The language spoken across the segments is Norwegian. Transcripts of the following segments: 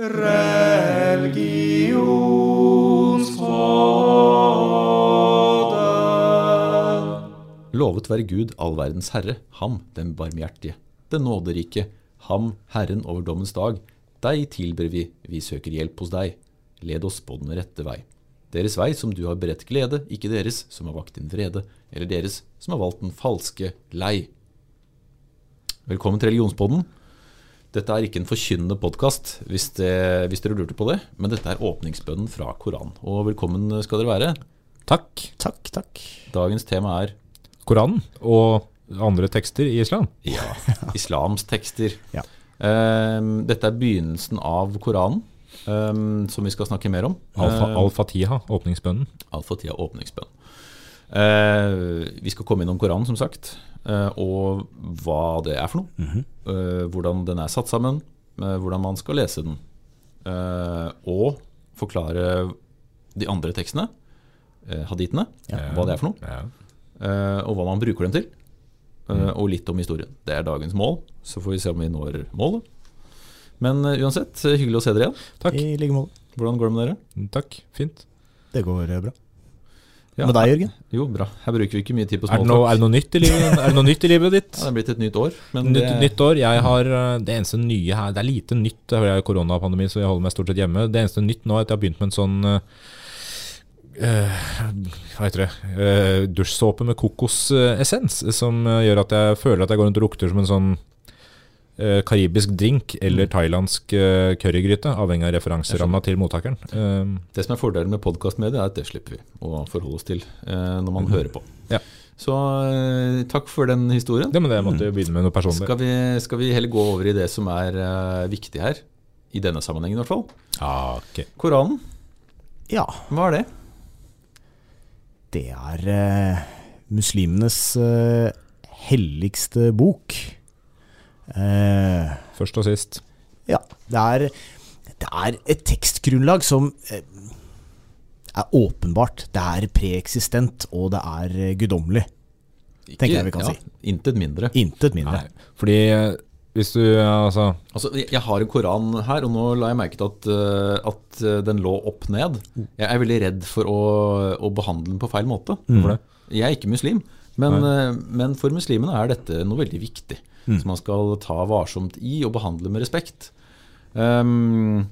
Religionsrådet. Lovet være Gud, all verdens herre, ham, den barmhjertige, den nåderike, ham, Herren over dommens dag. Deg tilber vi, vi søker hjelp hos deg. Led oss på den rette vei. Deres vei som du har beredt glede, ikke deres som har vakt din vrede, eller deres som har valgt den falske lei. Velkommen til Religionspodden. Dette er ikke en forkynnende podkast, hvis, hvis dere lurte på det, men dette er åpningsbønnen fra Koranen. Og velkommen skal dere være. Takk. Takk, takk. Dagens tema er Koranen og andre tekster i islam. ja, islams tekster. Ja. Um, dette er begynnelsen av Koranen, um, som vi skal snakke mer om. Al-Fatiha, åpningsbønnen. Al-Fatiha, åpningsbønnen. Eh, vi skal komme innom Koranen, som sagt, eh, og hva det er for noe. eh, hvordan den er satt sammen, eh, hvordan man skal lese den. eh, og forklare de andre tekstene, eh, haditene, hva det er for noe, Ja. eh, og hva man bruker dem til. eh, og litt om historien. Det er dagens mål, så får vi se om vi når målet. Men uansett, hyggelig å se dere igjen. Takk. I like måte. Hvordan går det med dere? Takk. Fint. Det går bra. Ja. Med deg, Jørgen? Jo, bra. Her bruker vi ikke mye tid på Er det, noe, er det noe nytt i livet, er det noe nytt i livet ditt? Ja, det er blitt et nytt år. Men Nytt, det, nytt år. Jeg har eh, Det eneste nye her Det er lite nytt. Det er koronapandemi, så jeg holder meg stort sett hjemme. Det eneste nytt nå er at jeg har begynt med en sånn eh, eh, Hva heter det? Uh, dusjsåpe med kokosessens, som gjør at jeg føler at jeg går rundt og lukter som en sånn eh, karibisk drink eller thailandsk uh, currygryte, avhengig av referanseramma til mottakeren. Eh, det som er fordelen med podkastmediet, er at det slipper vi å forholde oss til eh, når man hører på. Ja. Så eh, takk for den historien. det, men det måtte jeg begynne med noe personlig. Skal vi, skal vi heller gå over i det som er eh, viktig her, i denne sammenhengen i hvert fall. Ja, ok. Koranen, Ja. hva er det? Det er eh, muslimenes eh, helligste bok. Eh, Først og sist. ja. Det er, det er et tekstgrunnlag som eh, er åpenbart. Det er preeksistent, og det er eh, guddommelig. Tenker jeg vi kan si. Intet mindre. Intet mindre. Nei, fordi eh, hvis du eh, altså Altså, jeg har en koran her, og nå la jeg merke til at, at den lå opp ned. Jeg er veldig redd for å, å behandle den på feil måte. Det? Jeg er ikke muslim, men, eh, men for muslimene er dette noe veldig viktig. Som man skal ta varsomt i og behandle med respekt. Um,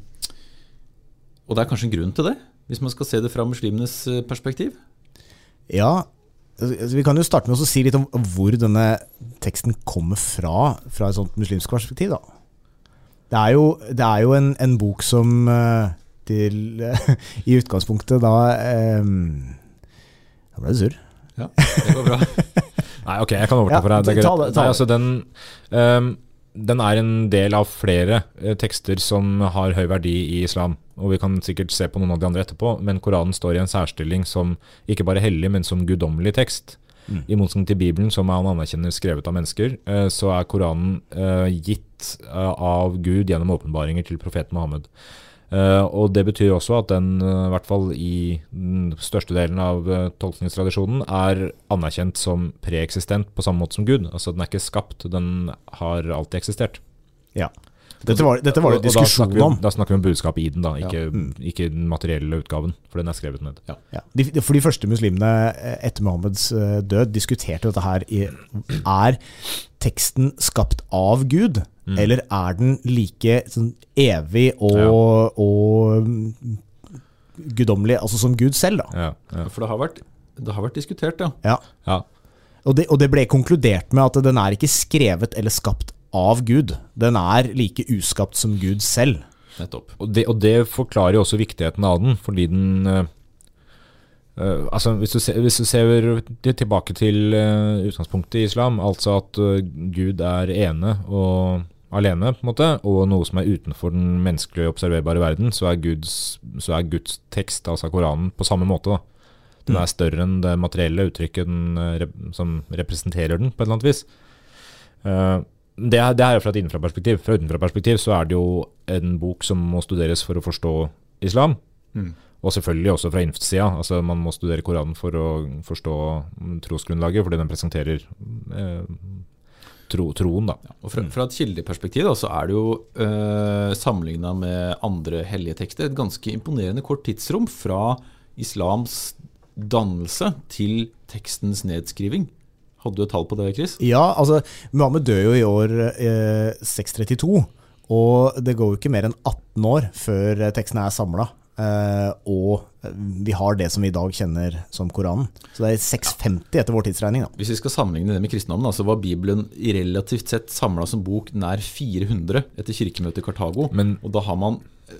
og det er kanskje en grunn til det, hvis man skal se det fra muslimenes eh, perspektiv. Ja, altså, vi kan jo starte med å si litt om hvor denne teksten kommer fra, fra et sånt muslimsk perspektiv. Da. Det er jo, det er jo en, en bok som eh, til, i utgangspunktet da eh, Da ble det surr. Ja, det går bra. Nei, ok, jeg kan overta Ja, for deg. Det er ta greit. det, ta Nei, altså, den, um, den er en del av flere eh, tekster som har høy verdi i islam. Og vi kan sikkert se på noen av de andre etterpå, men Koranen står i en særstilling som ikke bare hellig, men som guddommelig tekst. Mm. I motsetning til Bibelen, som han anerkjenner skrevet av mennesker, uh, så er Koranen uh, gitt uh, av Gud gjennom åpenbaringer til profeten Mohammed. Eh, og Det betyr også at den, eh, i hvert fall i den største delen av uh, tolkningstradisjonen, er anerkjent som preeksistent på samme måte som Gud. Altså Den er ikke skapt, den har alltid eksistert. Ja. Dette var, dette var det diskusjon om. Da snakker vi om budskapet i den, da, ikke, Ja. Mm. ikke den materielle utgaven, for den er skrevet ned. Ja. Ja. de- for de første muslimene eh, etter Mohammeds eh, død diskuterte dette her i Er teksten skapt av Gud, Mm. eller er den like sånn, evig og, og mm, guddommelig, altså som Gud selv? da? Ja, ja. For det har vært, det har vært diskutert, ja. Ja. ja. Og det, og det ble konkludert med at den er ikke skrevet eller skapt av Gud. Den er like uskapt som Gud selv. Nettopp. Og det, og det forklarer jo også viktigheten av den, fordi den eh, eh, altså hvis du, ser, hvis du ser tilbake til eh, utgangspunktet i islam, altså at eh, Gud er ene og alene, på en måte, og noe som er utenfor den menneskelige observerbare verden, så er Guds, så er Guds tekst, altså Koranen, på samme måte. da. Den er større enn det materielle uttrykket den, eh, som representerer den, på et eller annet vis. Eh, det, er, er jo fra et innenfra-perspektiv. Fra utenfra-perspektiv så er det jo en bok som må studeres for å forstå islam. Mm. Og selvfølgelig også fra innsida. Altså man må studere Koranen for å forstå mm, trosgrunnlaget, fordi den presenterer eh, tro, troen, da. Og fra, fra et kildeperspektiv da, så er det jo eh, sammenligna med andre hellige tekster et ganske imponerende kort tidsrom fra islams dannelse til tekstens nedskriving. Hadde du et tall på det, Chris? Ja, altså Muhammed dør jo i år eh, 632. Og det går jo ikke mer enn 18 år før teksten er samla. Eh, og vi har det som vi i dag kjenner som Koranen. Så det er 650 etter vår tidsregning. Da. Hvis vi skal sammenligne det med kristendommen, så var Bibelen relativt sett samla som bok nær 400 etter kirkemøtet i Kartago. Men- og da har man eh,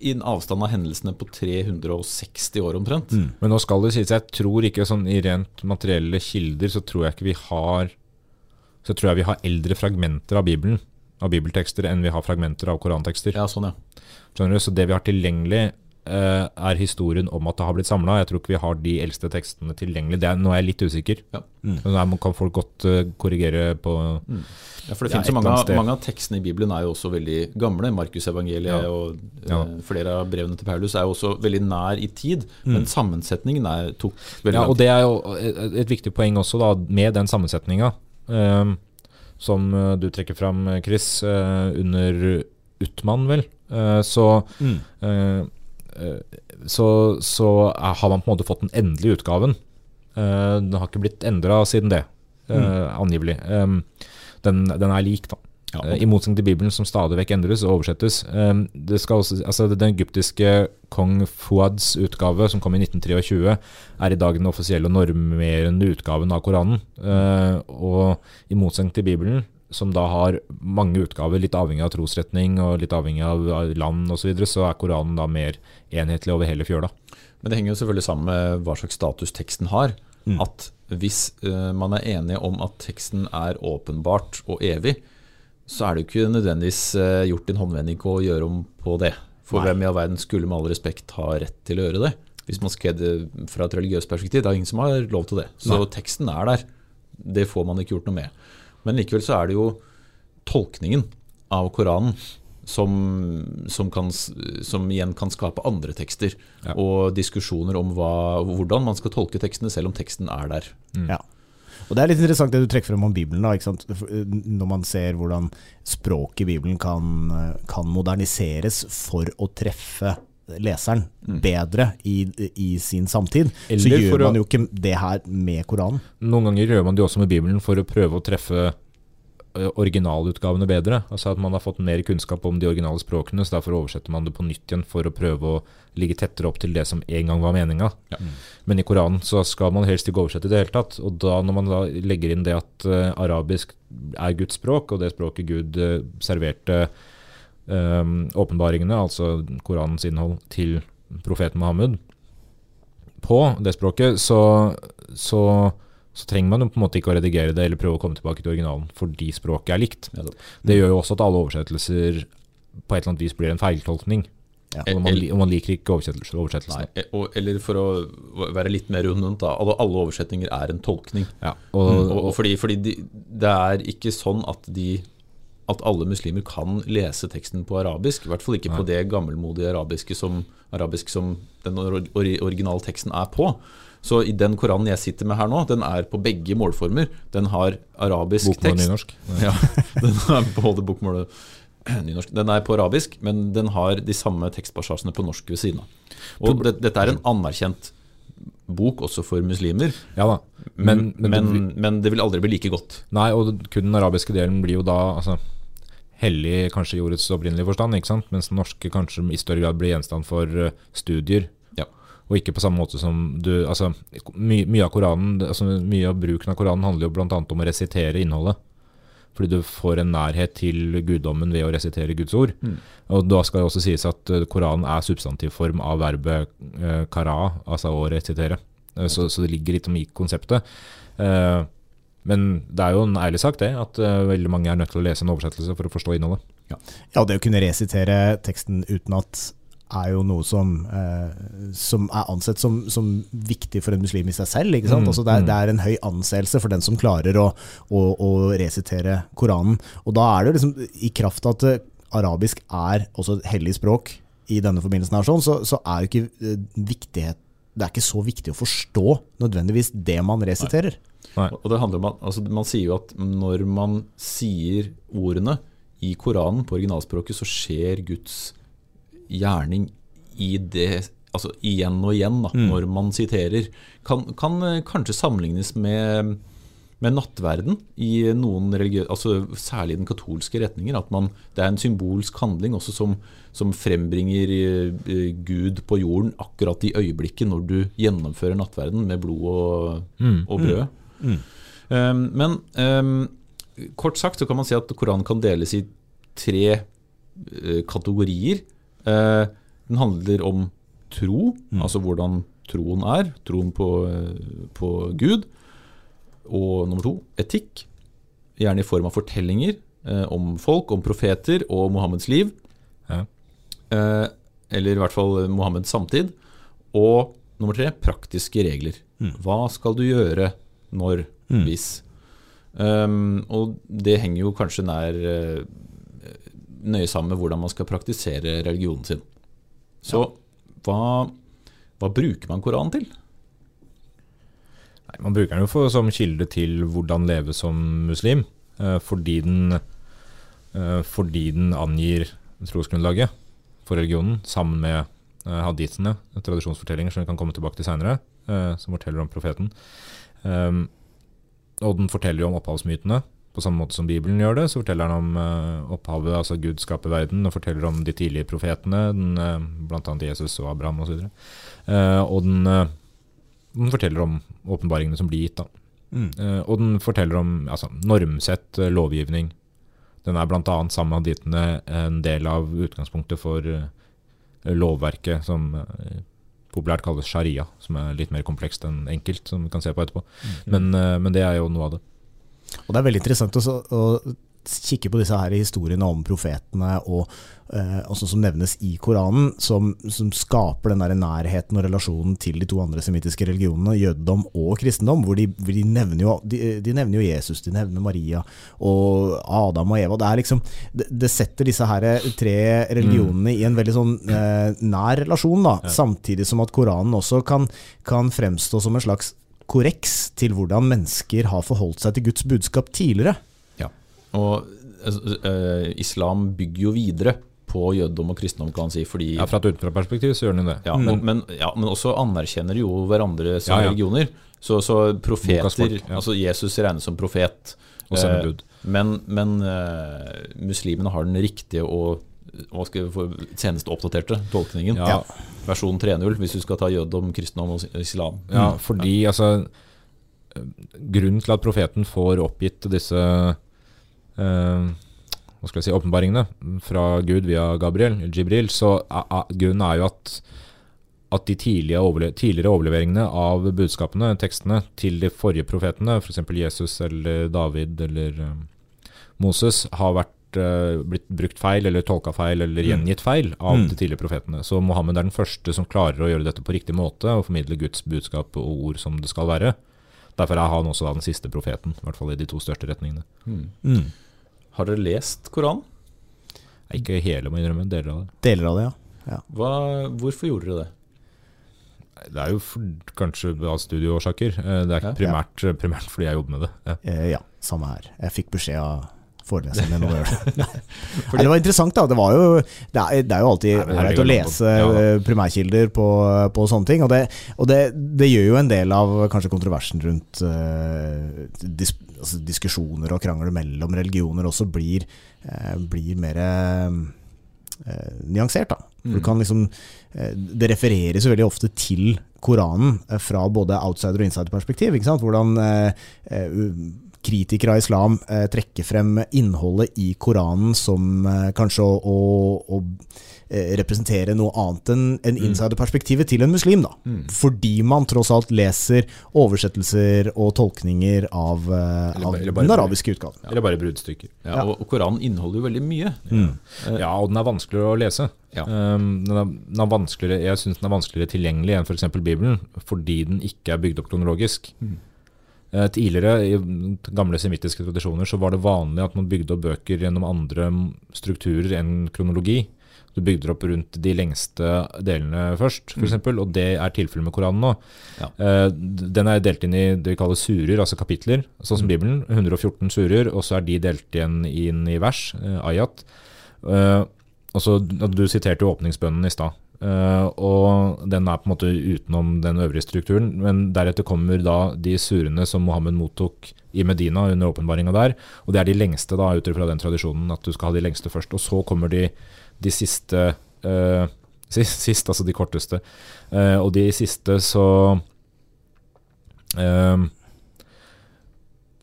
i en avstand av hendelsene på 360 år omtrent. Men nå skal det sies, jeg tror ikke sånn i rent materielle kilder, så tror jeg ikke vi har Så tror jeg vi har eldre fragmenter av Bibelen, av bibeltekster, enn vi har fragmenter av korantekster. Ja, sånn, ja. Skjønner du? Så det vi har tilgjengelig, er historien om at det har blitt samla. Jeg tror ikke vi har de eldste tekstene tilgjengelig. Det er, nå er jeg litt usikker. Ja. Mm. Der kan folk godt eh, korrigere på Ja, for det Ja, finnes jo mange, mange av tekstene i Bibelen er jo også veldig gamle. Markusevangeliet Ja. og eh, Ja. flere av brevene til Paulus er jo også veldig nær i tid. Men sammensetningen er, tok veldig Ja, lang og det er jo et, et viktig poeng også, da, med den sammensetninga Um, som eh, du trekker fram, Chris, eh, under Utmann, vel. Eh, så, Mm. eh, eh, så så er, har man på en måte fått den endelige utgaven. Eh, den har ikke blitt endra siden det, mm. angivelig. Eh, den, den er lik, da. Ja, Eh, I motsetning til Bibelen, som stadig vekk endres og oversettes. Eh, også, altså Den egyptiske kong Fuads utgave, som kom i 1923, er i dag den offisielle og normerende utgaven av Koranen. Eh, Og i motsetning til Bibelen, som da har mange utgaver, litt avhengig av trosretning og litt avhengig av land osv., så, videre, så er Koranen da mer enhetlig over hele fjøla. Men det henger jo selvfølgelig sammen med hva slags status teksten har. Mm. At hvis uh, man er enige om at teksten er åpenbart og evig, så er det jo ikke nødvendigvis uh, gjort en håndvending å gjøre om på det. For Nei. hvem i all verden skulle med all respekt ha rett til å gjøre det? Hvis man skrev det fra et religiøst perspektiv, det er ingen som har lov til det. Så Nei. teksten er der. Det får man ikke gjort noe med. Men likevel så er det jo tolkningen av Koranen som, som, kan, som igjen kan skape andre tekster. Ja. Og diskusjoner om hva, hvordan man skal tolke tekstene, selv om teksten er der. Ja. Og Det er litt interessant det du trekker frem om Bibelen. Da, ikke sant? Når man ser hvordan språket i Bibelen kan, kan moderniseres for å treffe leseren bedre i, i sin samtid, så Eller så gjør man jo ikke det her med Koranen. Noen ganger gjør man det også med Bibelen for å prøve å treffe originalutgavene bedre. Altså at man har fått mer kunnskap om de originale språkene, så derfor oversetter man det på nytt igjen for å prøve å ligge tettere opp til det som en gang var meninga. Ja. Men i Koranen så skal man helst ikke oversette i det hele tatt. Og da når man da legger inn det at uh, arabisk er Guds språk, og det språket Gud uh, serverte ø, åpenbaringene, altså Koranens innhold, til profeten Mohammed på det språket, så, så så trenger man jo på en måte ikke å redigere det eller prøve å komme tilbake til originalen fordi språket er likt. Ja, Det gjør jo også at alle oversettelser på et eller annet vis blir en feiltolkning. Ja. Og man, og man liker ikke oversettelser. oversettelsene. Nei, og, eller for å være litt mer rundt da. Alle, alle oversetninger er en tolkning. Ja, og, Og, og fordi, fordi de, det er ikke sånn at de at alle muslimer kan lese teksten på arabisk. I hvert fall ikke på det gammelmodige arabiske som, arabisk som den or originale teksten er på. Så i den koranen jeg sitter med her nå, den er på begge målformer. Den har arabisk bokmål tekst. nynorsk. Ja, den er både bokmål og nynorsk. Den er på arabisk, men den har de samme tekstpassasjene på norsk ved siden av. Og det, dette er en anerkjent bok også for muslimer, Ja da. Men, men, men, men, det vil aldri bli like godt. Nei, og kun den arabiske delen blir jo da altså, hellig kanskje i ordets opprinnelige forstand, ikke sant? mens den norske kanskje i større grad blir gjenstand for eh, studier. Ja. Og ikke på samme måte som du altså, my, Mye av Koranen, altså, mye av bruken av Koranen handler jo bl.a. om å resitere innholdet. Fordi du får en nærhet til guddommen ved å resitere Guds ord. Mm. Og da skal det også sies at eh, Koranen er substantivform av verbet eh, kara, altså å resitere. Eh, så, så det ligger litt om i konseptet. Eh, men det er jo en ærlig sak det, at eh, veldig mange er nødt til å lese en oversettelse for å forstå innholdet. Ja, det å kunne resitere teksten utenat er jo noe som, eh, som er ansett som, som viktig for en muslim i seg selv. Ikke sant? Mm, Altså det, er, mm. det er en høy anseelse for den som klarer å, å, å resitere Koranen. Og da er det liksom, i kraft av at eh, arabisk er også et hellig språk i denne forbindelsen, her, sånn, så, så er jo ikke eh, viktighet det er ikke så viktig å forstå nødvendigvis det man resiterer. Nei. Og det handler om at, altså Man sier jo at når man sier ordene i Koranen på originalspråket, så skjer Guds gjerning i det Altså igjen og igjen, da, når man siterer. Kan, kan eh, kanskje sammenlignes med, med nattverden i noen altså Særlig i den katolske retninger. At man, det er en symbolsk handling også som, som frembringer eh, Gud på jorden akkurat i øyeblikket når du gjennomfører nattverden med blod og, og brød. Um, men um, kort sagt så kan man si at Koranen kan deles i tre uh, kategorier. Uh, den handler om tro, altså hvordan troen er, troen på, eh, på Gud. Og nummer to etikk, gjerne i form av fortellinger eh, om folk, om profeter og Mohammeds liv. Ja. Eh, eller i hvert fall Mohammeds samtid. Og nummer tre praktiske regler. Hva skal du gjøre når, hvis? Um, og det henger jo kanskje nær eh, nøye sammen med hvordan man skal praktisere religionen sin. Så hva, hva bruker man Koranen til? Nei, man bruker den jo for, som kilde til hvordan leve som muslim, eh, fordi, den, eh, fordi den angir trosgrunnlaget for religionen, sammen med eh, hadithene, tradisjonsfortellinger som vi kan komme tilbake til seinere, som forteller om profeten. Um, og den forteller jo om opphavsmytene, på samme måte som Bibelen gjør det. Så forteller den om opphavet, altså Gud skaper verden, og forteller om de tidlige profetene, den, bl.a. Jesus og Abraham osv. Uh, og den, den forteller om åpenbaringene som blir gitt. da. Eh, og den forteller om altså, normsett uh, lovgivning. Den er bl.a. sammen med ditene en del av utgangspunktet for uh, lovverket som eh, populært kalles sharia, som er litt mer komplekst enn enkelt, som vi kan se på etterpå. Men, eh, men det er jo noe av det. Og det er veldig interessant å, å kikke på disse her historiene om profetene og eh, også som nevnes i Koranen, som, som skaper den der nærheten og relasjonen til de to andre semittiske religionene, jødedom og kristendom, hvor de, hvor de, nevner jo, de, de nevner jo Jesus, de nevner Maria og Adam og Eva. Det, liksom, det, det setter disse her tre religionene i en veldig sånn eh, nær relasjon, da, samtidig som at Koranen også kan, kan fremstå som en slags korreks til hvordan mennesker har forholdt seg til Guds budskap tidligere. Og eh, islam bygger jo videre på jødedom og kristendom, kan man si. Fordi, Ja, Fra et utenfraperspektiv så gjør den det. ja, men, men, ja, men også anerkjenner jo hverandre som Ja, ja. religioner. Så, så profeter ja. Altså Jesus regnes som profet. Og sendebud. Eh, men men eh, muslimene har den riktige og hva skal vi få, senest oppdaterte tolkningen. Ja. Versjon 3.0, hvis du skal ta jødedom, kristendom og islam. Ja, fordi altså eh, Grunnen til at profeten får oppgitt disse hva skal jeg si, åpenbaringene fra Gud via Gabriel, Jibril, så grunnen er jo at at de tidlige tidligere overleveringene av budskapene, tekstene, til de forrige profetene, f.eks. Jesus eller David eller eh, Moses, har vært, eh, blitt brukt feil eller tolka feil eller gjengitt feil av Mm. de tidligere profetene. Så Mohammed er den første som klarer å gjøre dette på riktig måte og formidle Guds budskap og ord som det skal være. Derfor er han også da den siste profeten, i hvert fall i de to største retningene. Mm. Har dere lest Koranen? Ikke hele, må jeg innrømme, deler av det. Deler av det, ja. Hva, hvorfor gjorde dere det? Det er jo for, kanskje av studieårsaker. Eh, Det er Ja. ikke primært, primært fordi jeg jobber med det. Ja. Eh, ja, samme her. Jeg fikk beskjed av foreleseren min om å gjøre det. Det var interessant, da. Det, var jo, det, er, det er jo alltid ålreit å lese ja. eh, primærkilder på, på sånne ting. Og, det, og det, det gjør jo en del av kanskje kontroversen rundt eh, dis, altså diskusjoner og krangler mellom religioner også blir, eh, blir mer eh, nyansert, da. Mm. Du kan liksom, eh, det refereres jo veldig ofte til Koranen eh, fra både outsider- og insider-perspektiv. Hvordan eh, eh, kritikere av islam eh, trekker frem innholdet i Koranen som eh, kanskje å, å, å eh, representere noe annet enn en insider-perspektivet til en muslim. da. Fordi man tross alt leser oversettelser og tolkninger av, eh, av eller bare- den arabiske utgaven. Eller bare bruddstykker. Ja, Og, og Koranen inneholder jo veldig mye. Ja, og den er vanskeligere å lese. Ja. Um, den er, den er vanskeligere, jeg syns den er vanskeligere tilgjengelig enn f.eks. Bibelen, fordi den ikke er bygd opp kronologisk. Eh, tidligere, i gamle semittiske tradisjoner, så var det vanlig at man bygde opp bøker gjennom andre strukturer enn kronologi. Du bygde opp rundt de lengste delene først, f.eks., mm. og det er tilfellet med Koranen nå. Ja. Uh, den er delt inn i det vi kaller surer, altså kapitler, sånn som mm. Bibelen. 114 surer, og så er de delt igjen inn i vers, uh, ayat. Uh, og så, Du siterte jo åpningsbønnen i stad. Uh, og den er på en måte utenom den øvrige strukturen. Men deretter kommer da de surene som Mohammed mottok i Medina under åpenbaringa der. Og det er de lengste, da, ut ifra den tradisjonen at du skal ha de lengste først. Og så kommer de, de siste uh, sist, sist, altså de korteste. Uh, og de siste så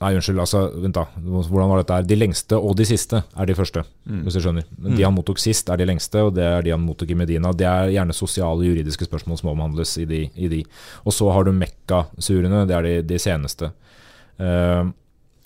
Nei, unnskyld. altså, vent da, Hvordan var dette? her? De lengste og de siste er de første, mm. hvis du skjønner. Men De mm. han mottok sist, er de lengste, og det er de han mottok i Medina. Det er gjerne sosiale, juridiske spørsmål som omhandles i de. I de. Og så har du Mekka-surene, det er de, de seneste. Uh,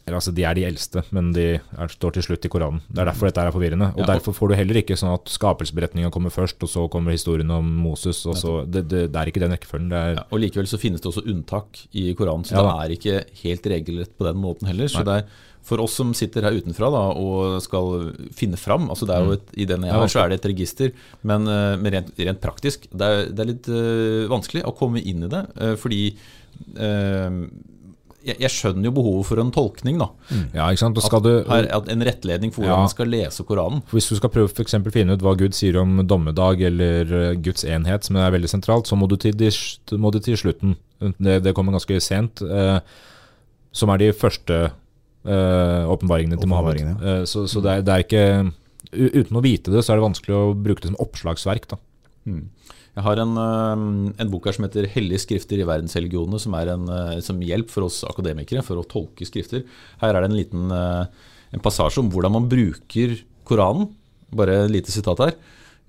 eller altså, De er de eldste, men de er, står til slutt i Koranen. Det er derfor dette er forvirrende. Og ja, Derfor får du heller ikke sånn at skapelsesberetninga kommer først, og så kommer historien om Moses. og så, det, det, det, er ikke den rekkefølgen. Ja, og Likevel så finnes det også unntak i Koranen, så ja, det er ikke helt regelrett på den måten heller. så det er for oss som sitter her utenfra da, og skal finne fram altså det er jo mm. et, I denne har, så er det et register, men, eh, men rent, rent, praktisk det er, det er litt uh, vanskelig å komme inn i det. Uh, fordi uh, jeg, jeg, skjønner jo behovet for en tolkning. da. Mm. Ja, ikke sant? Skal at, du, her, at en rettledning for hvordan ja. man skal lese Koranen. Hvis du skal prøve for å finne ut hva Gud sier om dommedag eller uh, Guds enhet, som er veldig sentralt, så må du til, må du til slutten. Det, det, kommer ganske sent. Eh, som er de første eh, åpenbaringene til Mohammed. Ja. så, så det, er, det, er, ikke Uten å vite det, så er det vanskelig å bruke det som oppslagsverk. da. Mm. Jeg har en, eh, en, bok her som heter 'Hellige skrifter i verdensreligionene', som er en eh, som hjelp for oss akademikere for å tolke skrifter. Her er det en liten eh, en passasje om hvordan man bruker Koranen. Bare et lite sitat her.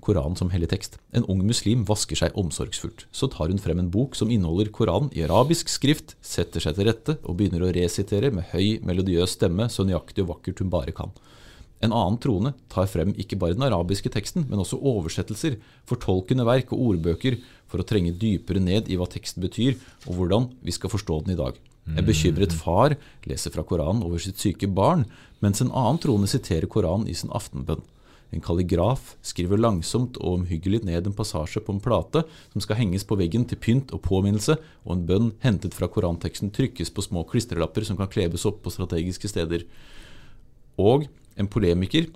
Koranen som hellig tekst. En ung muslim vasker seg omsorgsfullt. Så tar hun frem en bok som inneholder Koranen i arabisk skrift, setter seg til rette og begynner å resitere med høy, melodiøs stemme så nøyaktig og vakkert hun bare kan. En annen trone tar frem ikke bare den arabiske teksten, men også oversettelser, fortolkende verk og ordbøker for å trenge dypere ned i hva teksten betyr, og hvordan vi skal forstå den i dag. En bekymret far leser fra Koranen over sitt syke barn, mens en annen trone siterer Koranen i sin aftenbønn. En kalligraf skriver langsomt og omhyggelig ned en passasje på en plate som skal henges på veggen til pynt og påminnelse, og en bønn hentet fra koranteksten trykkes på små klistrelapper som kan klebes opp på strategiske steder. Og en polemiker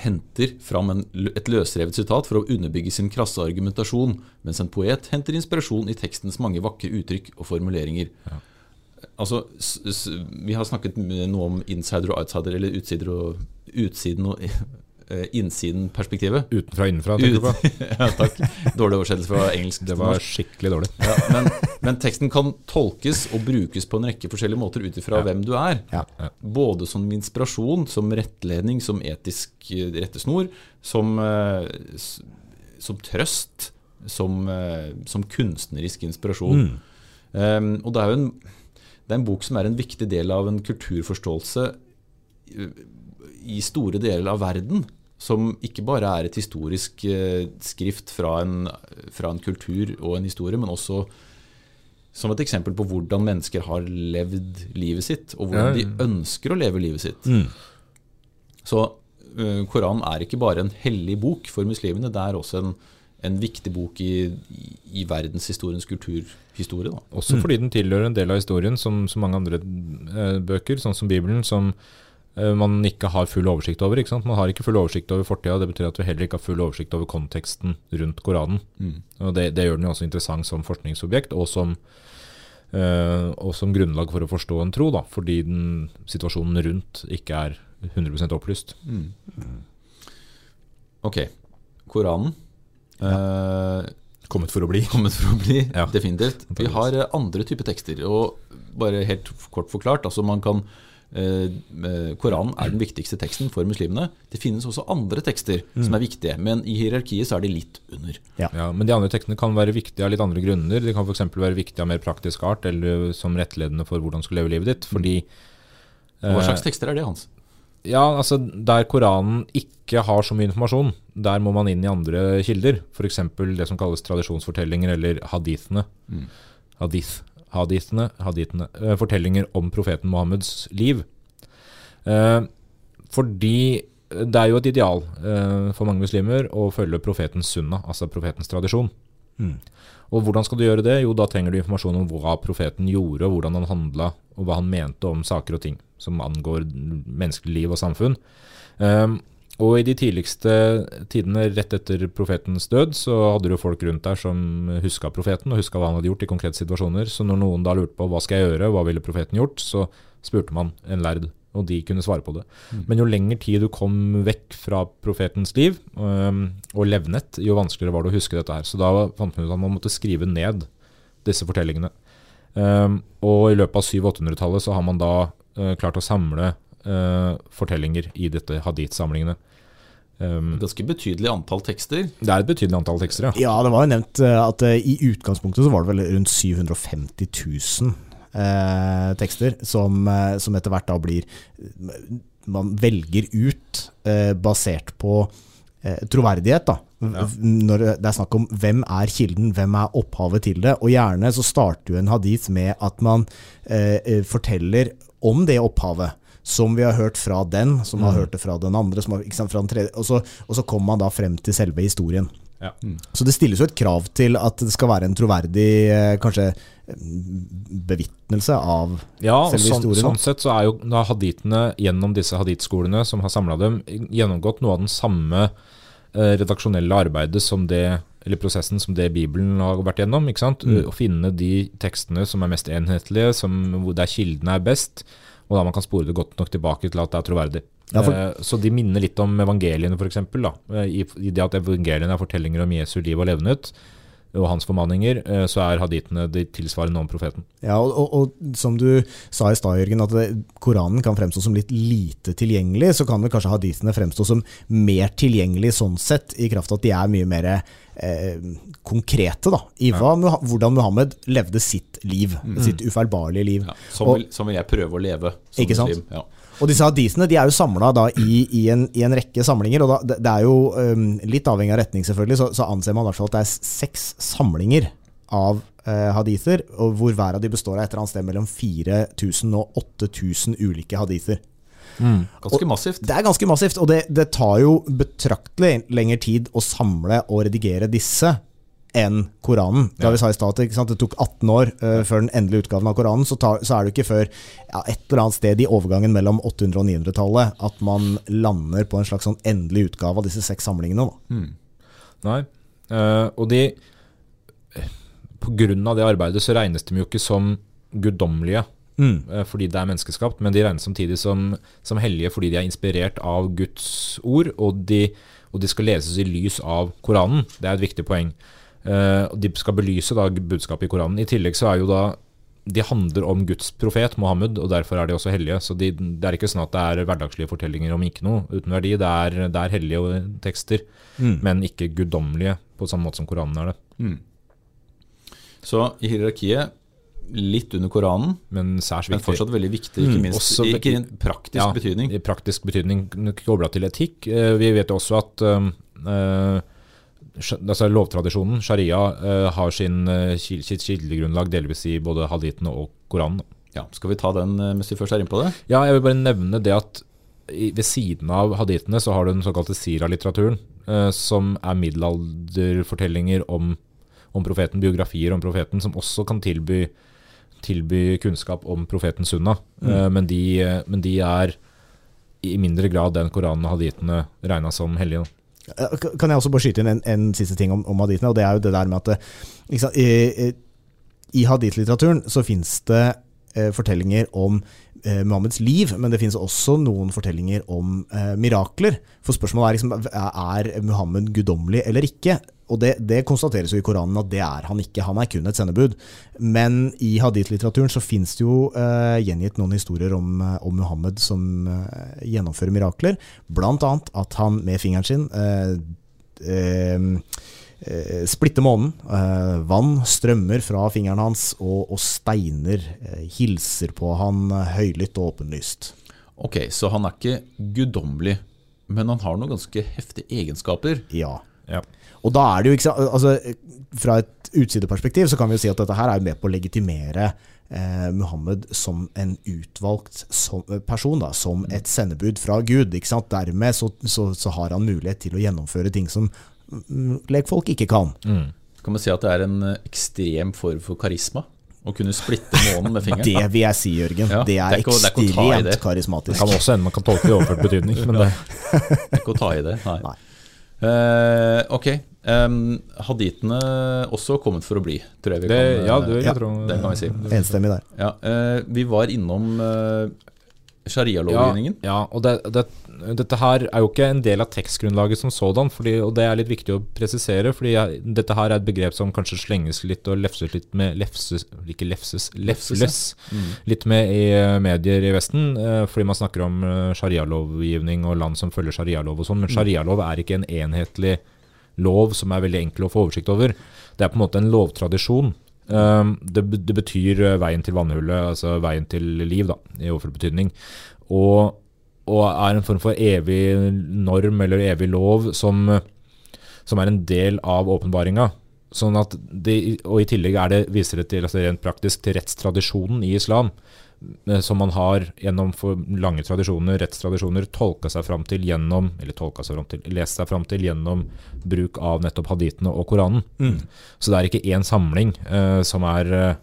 henter fram en, et løsrevet sitat for å underbygge sin krasse argumentasjon, mens en poet henter inspirasjon i tekstens mange vakre uttrykk og formuleringer. Ja. Altså, Vi har snakket noe om insider og outsider, eller utsider og utsiden og innsiden-perspektivet. Utenfra innenfra, tenker du på? ja, takk. Dårlig oversettelse fra engelsk. Det var skikkelig dårlig. ja, men, men, teksten kan tolkes og brukes på en rekke forskjellige måter ut ifra ja. hvem du er. Ja. Både som inspirasjon, som rettledning, som etisk eh, rettesnor, som, eh, som trøst, som, som, kunstnerisk inspirasjon. Mm. Um, og det er jo en, det er en bok som er en viktig del av en kulturforståelse i store deler av verden som ikke bare er et historisk eh, skrift fra en, fra en, kultur og en historie, men også som et eksempel på hvordan mennesker har levd livet sitt, og hvordan de ønsker å leve livet sitt. Mm. Så uh, Koranen er ikke bare en hellig bok for muslimene, det er også en, en viktig bok i, i, verdenshistoriens kulturhistorie. Da. Også fordi den tilhører en del av historien, som så mange andre uh, bøker, sånn som Bibelen, som Eh, man ikke har full oversikt over. ikke sant? Man har ikke full oversikt over fortida. Det betyr at vi heller ikke har full oversikt over konteksten rundt Koranen. Mm. Og det, det, gjør den jo også interessant som forskningsobjekt, og som, øh, og som grunnlag for å forstå en tro, da, fordi den, situasjonen rundt ikke er 100 opplyst. Mm. Ok. Koranen. Ja. Uh, kommet for å bli. Kommet for å bli, ja. Definitivt. Vi har eh, andre typer tekster. og bare helt kort forklart, altså man kan Eh, eh, Koranen er den viktigste teksten for muslimene. Det finnes også andre tekster mm. som er viktige, men i hierarkiet så er de litt under. Ja. ja. Men de andre tekstene kan være viktige av litt andre grunner. De kan f.eks. være viktige av mer praktisk art, eller som rettledende for hvordan du skal leve livet ditt. Fordi, Hva slags tekster er det, Hans? Ja, altså Der Koranen ikke har så mye informasjon, der må man inn i andre kilder. F.eks. det som kalles tradisjonsfortellinger, eller hadithene. Mm. Hadith hadithene, hadithene uh, fortellinger om profeten Mohammeds liv. Uh, fordi det er jo et ideal eh, for mange muslimer å følge profetens sunna, altså profetens tradisjon. Mm. Og hvordan skal du gjøre det? Jo, da trenger du informasjon om hva profeten gjorde, og hvordan han handla, og hva han mente om saker og ting som angår menneskelig liv og samfunn. Um, og i de tidligste tidene rett etter profetens død, så hadde du folk rundt der som huska profeten og huska hva han hadde gjort i konkrete situasjoner. Så når noen da lurte på hva skal jeg gjøre, hva ville profeten gjort, så spurte man en lærd, og de kunne svare på det. Mm. Men jo lengre tid du kom vekk fra profetens liv um, og levnet, jo vanskeligere var det å huske dette her. Så da fant man ut at man måtte skrive ned disse fortellingene. Um, og i løpet av 700-800-tallet så har man da uh, klart å samle uh, fortellinger i dette hadith-samlingene. Um, Ganske betydelig antall tekster? Det er et betydelig antall tekster, ja. Ja, det var jo nevnt uh, at uh, i utgangspunktet så var det vel rundt 750 000 uh, tekster som, som, etter hvert da blir Man velger ut basert på troverdighet, da. Ja. Når det er snakk om hvem er kilden, hvem er opphavet til det. Og gjerne så starter jo en hadith med at man forteller om det opphavet som vi har hørt fra den, som mm. har hørt det fra den andre, har, sant, fra den tredje, og så, og så kommer man da frem til selve historien. Ja. Mm. Så det stilles jo et krav til at det skal være en troverdig eh, kanskje bevitnelse av ja, selve sånn, historien. Sånn sett så er jo da haditene gjennom disse haditskolene som har samla dem, gjennomgått noe av den samme eh, redaksjonelle arbeidet som det eller prosessen som det Bibelen har vært gjennom. ikke sant? Mm. Å finne de tekstene som er mest enhetlige, som, der kildene er best, og da man kan spore det godt nok tilbake til at det er troverdig. Ja, for... Eh, så de minner litt om evangeliene, f.eks. I, I det at evangeliene er fortellinger om Jesu liv og levnet, og hans formaninger, eh, så er haditene de tilsvarende om profeten. Ja, og, og, og som du sa i stad, Jørgen, at det, Koranen kan fremstå som litt lite tilgjengelig, så kan vel kanskje haditene fremstå som mer tilgjengelig sånn sett, i kraft av at de er mye mer eh, konkrete da, i hva, ja. hvordan Muhammed levde sitt liv. Mm. Sitt ufeilbarlige liv. Ja, som, vil, som, vil, jeg prøve å leve som ikke muslim. Sant? Ja. Og disse hadisene de er jo samla i, i, en, i, en, rekke samlinger. og da, Det er jo um, litt avhengig av retning, selvfølgelig, så, så anser man i hvert fall at det er seks samlinger av eh, hadither, og hvor hver av de består av et eller annet sted mellom 4000 og 8000 ulike hadither. Mm. Ganske massivt. det er ganske massivt, og det, det, tar jo betraktelig lengre tid å samle og redigere disse enn Koranen. Da vi sa i stat, Det tok 18 år uh, før den endelige utgaven av Koranen. Så, tar, så er det ikke før ja, et eller annet sted i overgangen mellom 800- og 900-tallet at man lander på en slags sånn endelig utgave av disse seks samlingene. Mm. Nei, uh, og de av det arbeidet så regnes de jo ikke som guddommelige. Mm. Fordi det er menneskeskapt, men de regnes samtidig som, som hellige fordi de er inspirert av Guds ord, og de, og de skal leses i lys av Koranen. Det er et viktig poeng. Uh, de skal belyse da budskapet i Koranen. I tillegg så er jo da de handler om Guds profet Mohammed, og derfor er de også hellige. Så de, det er ikke sånn at det er hverdagslige fortellinger om ikke noe uten verdi. Det er, det er hellige tekster, mm. men ikke guddommelige på samme måte som Koranen er det. Mm. Så i hierarkiet litt under Koranen, men, men fortsatt veldig viktig, ikke mm. minst også, ikke i en praktisk ja, betydning. I praktisk betydning kobla til etikk. Uh, vi vet også at uh, altså lovtradisjonen, sharia, uh, har sin, uh, sitt kildegrunnlag delvis i både hadithene og Koranen. Ja, Skal vi ta den uh, mens vi først er inne på det? Ja, jeg vil bare nevne det at ved siden av hadithene så har du den såkalte sira-litteraturen, som er middelalderfortellinger om, om, profeten, biografier om profeten, som også kan tilby, tilby kunnskap om profeten sunna. Mm. Men, de, men, de, er i mindre grad den Koranen og hadithene regna som hellige. Eh, kan jeg også bare skyte inn en, en siste ting om, om, hadithene? og det er jo det der med at sant, I, i hadith-litteraturen så finnes det eh, fortellinger om eh, Muhammeds liv, men det finnes også noen fortellinger om eh, mirakler. For spørsmålet er liksom, er Muhammed guddommelig eller ikke? Og det, det, konstateres jo i Koranen at det er han ikke. Han er kun et sendebud. Men i hadith-litteraturen så fins det jo eh, gjengitt noen historier om, uh, om Muhammed som eh, gjennomfører mirakler. Blant annet at han med fingeren sin splitter månen. vann strømmer fra fingeren hans, og, og steiner hilser på han høylytt og åpenlyst. Ok, så han er ikke guddommelig, men han har noen ganske heftige egenskaper? Ja. ja. Og da er det jo ikke altså, Fra et utsideperspektiv så kan vi jo si at dette her er med på å legitimere eh, Muhammed som en utvalgt som, person, da, som et sendebud fra Gud. Ikke sant? Dermed så, så, så har han mulighet til å gjennomføre ting som mm, lekfolk ikke kan. Mm. Kan man si at det er en eh, ekstrem form for karisma? Å kunne splitte månen med fingeren? Det vil jeg si, Jørgen. Ja, det er, det er ikke det er ekstremt det. Det kan også hende man kan tolke det i overført betydning, men det, Det er ikke å ta i det. Nei. Nei. Uh, ok. Um, haditene også kommet for å bli, tror jeg vi det kan Ja, det Ja, Tror, det kan vi si. Enstemmig der. Ja, uh, vi var innom uh, sharialovgivningen. Ja, ja og det, det, dette her er jo ikke en del av tekstgrunnlaget som sådan, fordi, og det er litt viktig å presisere, fordi jeg, dette her er et begrep som kanskje slenges litt og lefses litt med lefses, Ikke lefses, lefles Mm. litt med i eh, medier i Vesten, uh, fordi man snakker om sharialovgivning og land som følger sharialov og sånn, men sharialov er ikke en enhetlig lov som er veldig enkel å få oversikt over. Det er på en måte en lovtradisjon. Um, det, det betyr eh, veien til vannhullet, altså veien til liv, da, i overført betydning. Og, og er en form for evig norm eller evig lov som, som er en del av åpenbaringa. Sånn at det, og i tillegg det, viser det til, altså rent praktisk til rettstradisjonen i islam, som man har gjennom for lange tradisjoner, rettstradisjoner, tolka seg fram til gjennom, eller tolka seg fram til, lest seg fram til gjennom bruk av nettopp haditene og Koranen. Så det er ikke én samling uh, som er eh,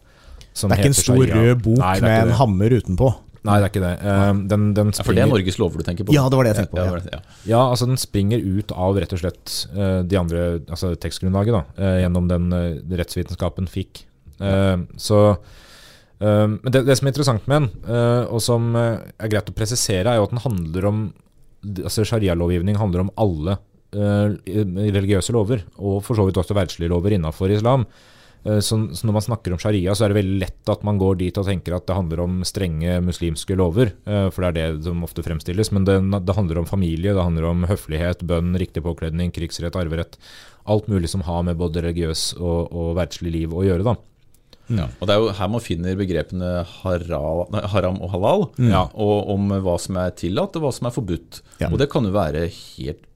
som Det er ikke en stor sharia. rød bok Nei, med en hammer utenpå. Nei, det er ikke det. Uh, den, den Ja, for det er Norges lover du tenker på? Ja, det var det jeg tenkte på, Ja, ja. det ja. Ja, altså den springer ut av rett og slett uh, de andre, altså tekstgrunnlaget da, eh, gjennom den eh, rettsvitenskapen fikk. Eh, så, eh, men det, det som er interessant med den, eh, og som eh, er greit å presisere, er jo at den handler om, altså sharia-lovgivning handler om alle eh, religiøse lover, og for så vidt også verdslige lover innenfor islam. Så, når man snakker om sharia, så er det veldig lett at man går dit og tenker at det handler om strenge muslimske lover, for det er det som ofte fremstilles. Men det, det handler om familie, det handler om høflighet, bønn, riktig påkledning, krigsrett, arverett. Alt mulig som har med både religiøs og, og verdslig liv å gjøre. da. Ja, og Det er jo her man finner begrepene haram, nei, haram og halal, Ja. og om hva som er tillatt og hva som er forbudt. Og det kan jo være helt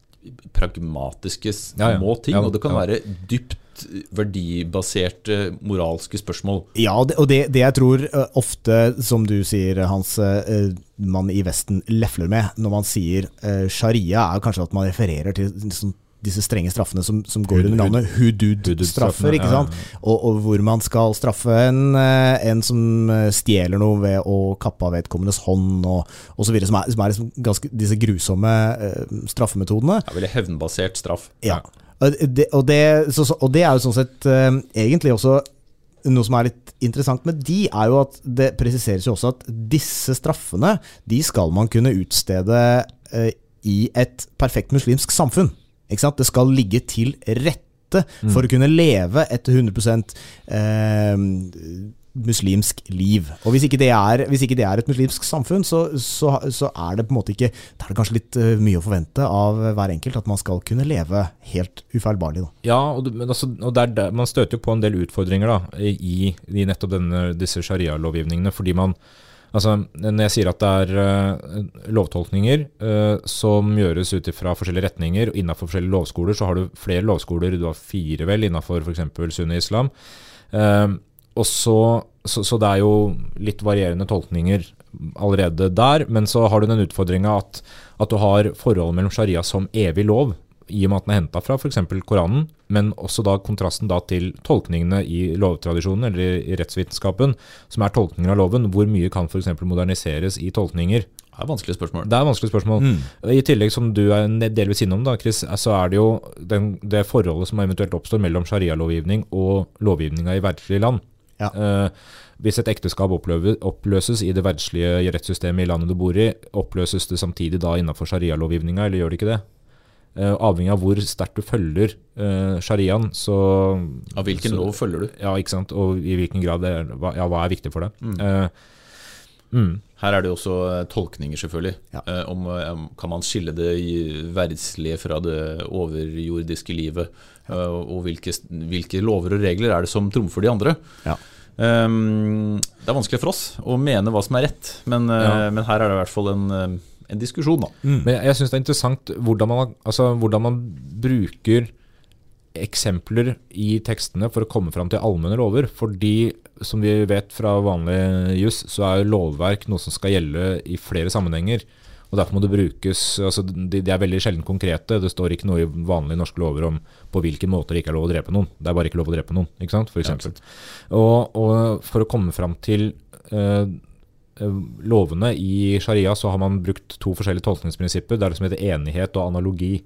pragmatiske små ting, og det kan være dypt verdibaserte moralske spørsmål. Ja, og det, det, jeg tror eh, ofte, som du sier, Hans, eh, man i Vesten lefler med når man sier eh, sharia, er kanskje at man refererer til liksom, disse strenge straffene som, som går under navnet hudud-straffer. ikke sant? Og, og hvor man skal straffe en, eh, en som eh, stjeler noe ved å kappe av vedkommendes hånd, og osv. Som er, som er liksom ganske, disse grusomme eh, straffemetodene. Det er veldig hevnbasert straff. Ja. Og det, og, det, så, og det er jo sånn sett egentlig også noe som er litt interessant med de, er jo at det presiseres jo også at disse straffene, de skal man kunne utstede i et perfekt muslimsk samfunn. Det skal ligge til rette for å kunne leve et 100 eh, muslimsk liv. Og hvis ikke det er, hvis ikke det er et muslimsk samfunn, så, så, så er det på en måte ikke Da er det kanskje litt eh, mye å forvente av hver enkelt at man skal kunne leve helt ufeilbarlig. Da. Ja, og, men altså, og der, der, man støter jo på en del utfordringer da, i, i nettopp denne, disse sharia-lovgivningene. Fordi man altså, Når jeg sier at det er uh, lovtolkninger uh, som gjøres ut fra forskjellige retninger, og innenfor forskjellige lovskoler, så har du flere lovskoler. Du har fire vel innenfor f.eks. sunni islam. Uh, og så, så, så det er jo litt varierende tolkninger allerede der, men så har du den utfordringa at, at du har forholdet mellom sharia som evig lov, i og med at den er henta fra f.eks. Koranen, men også da kontrasten da til tolkningene i lovtradisjonen eller i rettsvitenskapen, som er tolkninger av loven. Hvor mye kan f.eks. moderniseres i tolkninger? Det er vanskelige spørsmål. Det er et vanskelig spørsmål. I tillegg, som du er delvis innom, da, Chris, så er det jo den, det forholdet som eventuelt oppstår mellom sharialovgivning og lovgivninga i verdslige land. Ja. Uh, hvis et ekteskap oppløses i det verdslige rettssystemet i landet du bor i, oppløses det samtidig da innenfor sharialovgivninga, eller gjør det ikke det? Eh, avhengig av hvor sterkt du følger uh, shariaen, så Av hvilken så- lov følger du? Ja, ikke sant, og i hvilken grad det er, hva, ja, hva er viktig for deg. Eh, mm. Her er det jo også tolkninger, selvfølgelig. Ja. Uh, om, um, Kan man skille det verdslige fra det overjordiske livet? eh, og hvilke, hvilke lover og regler er det som trumfer de andre? Ja. Um, det er vanskelig for oss å mene hva som er rett, men, Ja. men her er det i hvert fall en, en diskusjon. Da. Men jeg, jeg syns det er interessant hvordan man, altså, hvordan man bruker eksempler i tekstene for å komme fram til allmenne lover. Fordi som vi vet fra vanlig juss, så er lovverk noe som skal gjelde i flere sammenhenger. Og Derfor må det brukes altså de, de er veldig sjelden konkrete. Det står ikke noe i vanlige norske lover om på hvilken måte det ikke er lov å drepe noen. Det er bare ikke lov å drepe noen, ikke sant? For eksempel. og, og for å komme fram til eh, lovene i sharia, så har man brukt to forskjellige tolkningsprinsipper. Det er det som heter enighet og analogi.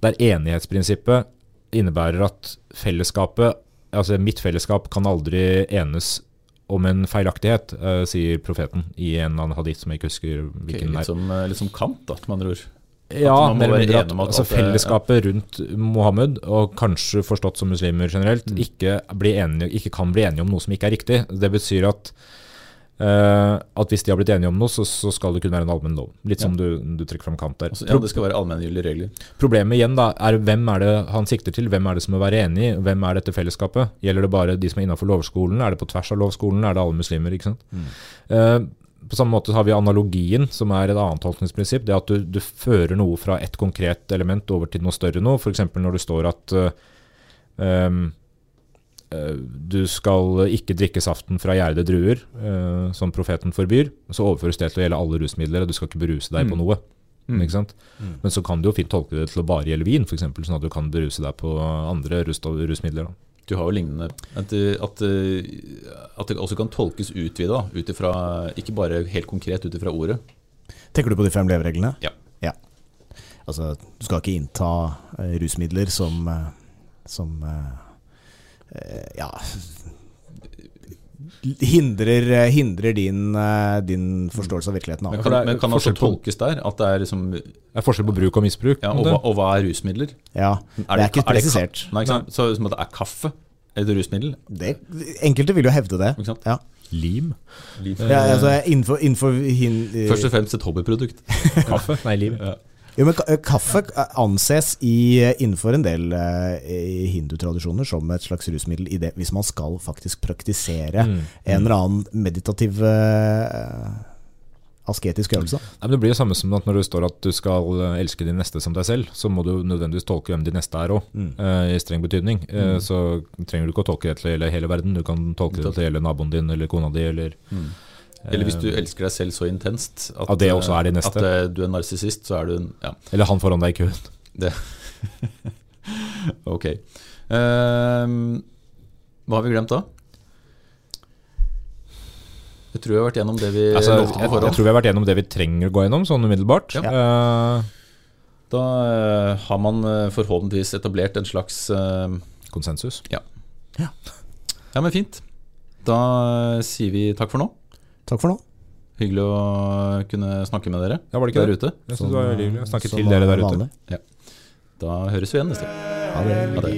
Der enighetsprinsippet innebærer at fellesskapet, altså mitt fellesskap, kan aldri enes om en feilaktighet, uh, sier profeten i en eller annen hadith som jeg ikke husker hvilken hvilken litt, som, er. litt som Kant, da, med andre ord. Ja, mer mindre at altså, fellesskapet ja. rundt Mohammed, og kanskje forstått som muslimer generelt, Mm. ikke, enige, ikke kan bli enige om noe som ikke er riktig. Det betyr at eh, at hvis de har blitt enige om noe, så, så skal det kunne være en allmenn lov. Litt som du, du trekker fram Kant der. Altså, ja, det skal være allmenngyldige regler. Problemet igjen da, er hvem er det han sikter til? Hvem er det som må være enig? Hvem er dette fellesskapet? Gjelder det bare de som er innenfor lovskolen? Er det på tvers av lovskolen? Er det alle muslimer? ikke sant? Eh, på samme måte har vi analogien, som er et annet tolkningsprinsipp. Det at du, du fører noe fra et konkret element over til noe større noe. F.eks. når det står at uh, eh, du skal ikke drikke saften fra gjærede druer, eh, som profeten forbyr. Så overføres det til å gjelde alle rusmidler, og du skal ikke beruse deg på Mm. noe. Mm. Ikke sant? Men så kan du jo fint tolke det til å bare gjelde vin, f.eks., sånn at du kan beruse deg på andre rus rusmidler. Da. Du har jo lignende At, eh, at, eh, at det også kan tolkes utvida, ut ifra ikke bare helt konkret ut ifra ordet. Tenker du på de fem levereglene? Ja. Altså, du skal ikke innta eh, rusmidler som, eh, som eh, eh, ja hindrer, eh, hindrer din, eh, din forståelse av virkeligheten. Men kan, det men kan også tolkes der at det er liksom Det er forskjell på bruk og misbruk. ja, og, hva, og hva er rusmidler? Ja, det er ikke presisert. Nei, ikke sant? Så som at det er kaffe. et rusmiddel? Det, enkelte vil jo hevde det. Ikke sant? Ja. Lim? Ja, altså, innenfor, innenfor hin, eh, Først og fremst et hobbyprodukt. Kaffe? Nei, lim. Ja. Jo, men kaffe anses i, innenfor en del eh, hindutradisjoner som et slags rusmiddel i det, hvis man skal faktisk praktisere Mm. en eller annen meditativ eh, asketisk øvelse. Nei, men det blir jo samme som at når det står at du skal eh, elske din neste som deg selv, så må du nødvendigvis tolke hvem din neste er òg, Mm. i streng betydning. Eh, Så trenger du ikke å tolke det til gjelde hele verden, du kan tolke det til hele naboen din eller kona di eller Mm. Eller hvis du eh, elsker deg selv så intenst at, At det også er det neste. at eh, du er narsissist, så er du en Ja, Eller han foran deg i køen. ok. Um, hva har vi glemt da? Jeg tror vi har vært gjennom det vi Altså, lovte jeg, på jeg tror vi har vært gjennom det vi trenger å gå gjennom, sånn umiddelbart. Ja. Uh, Da uh, har man eh, forhåpentligvis etablert en slags uh, konsensus. Ja, men fint. Da eh, sier vi takk for nå. Takk for nå. Hyggelig å kunne snakke med dere Ja, var det ikke der ute. Jeg synes det var veldig hyggelig å snakke til dere der ute. Ja. Da høres vi igjen neste gang. Ha det. Ha det.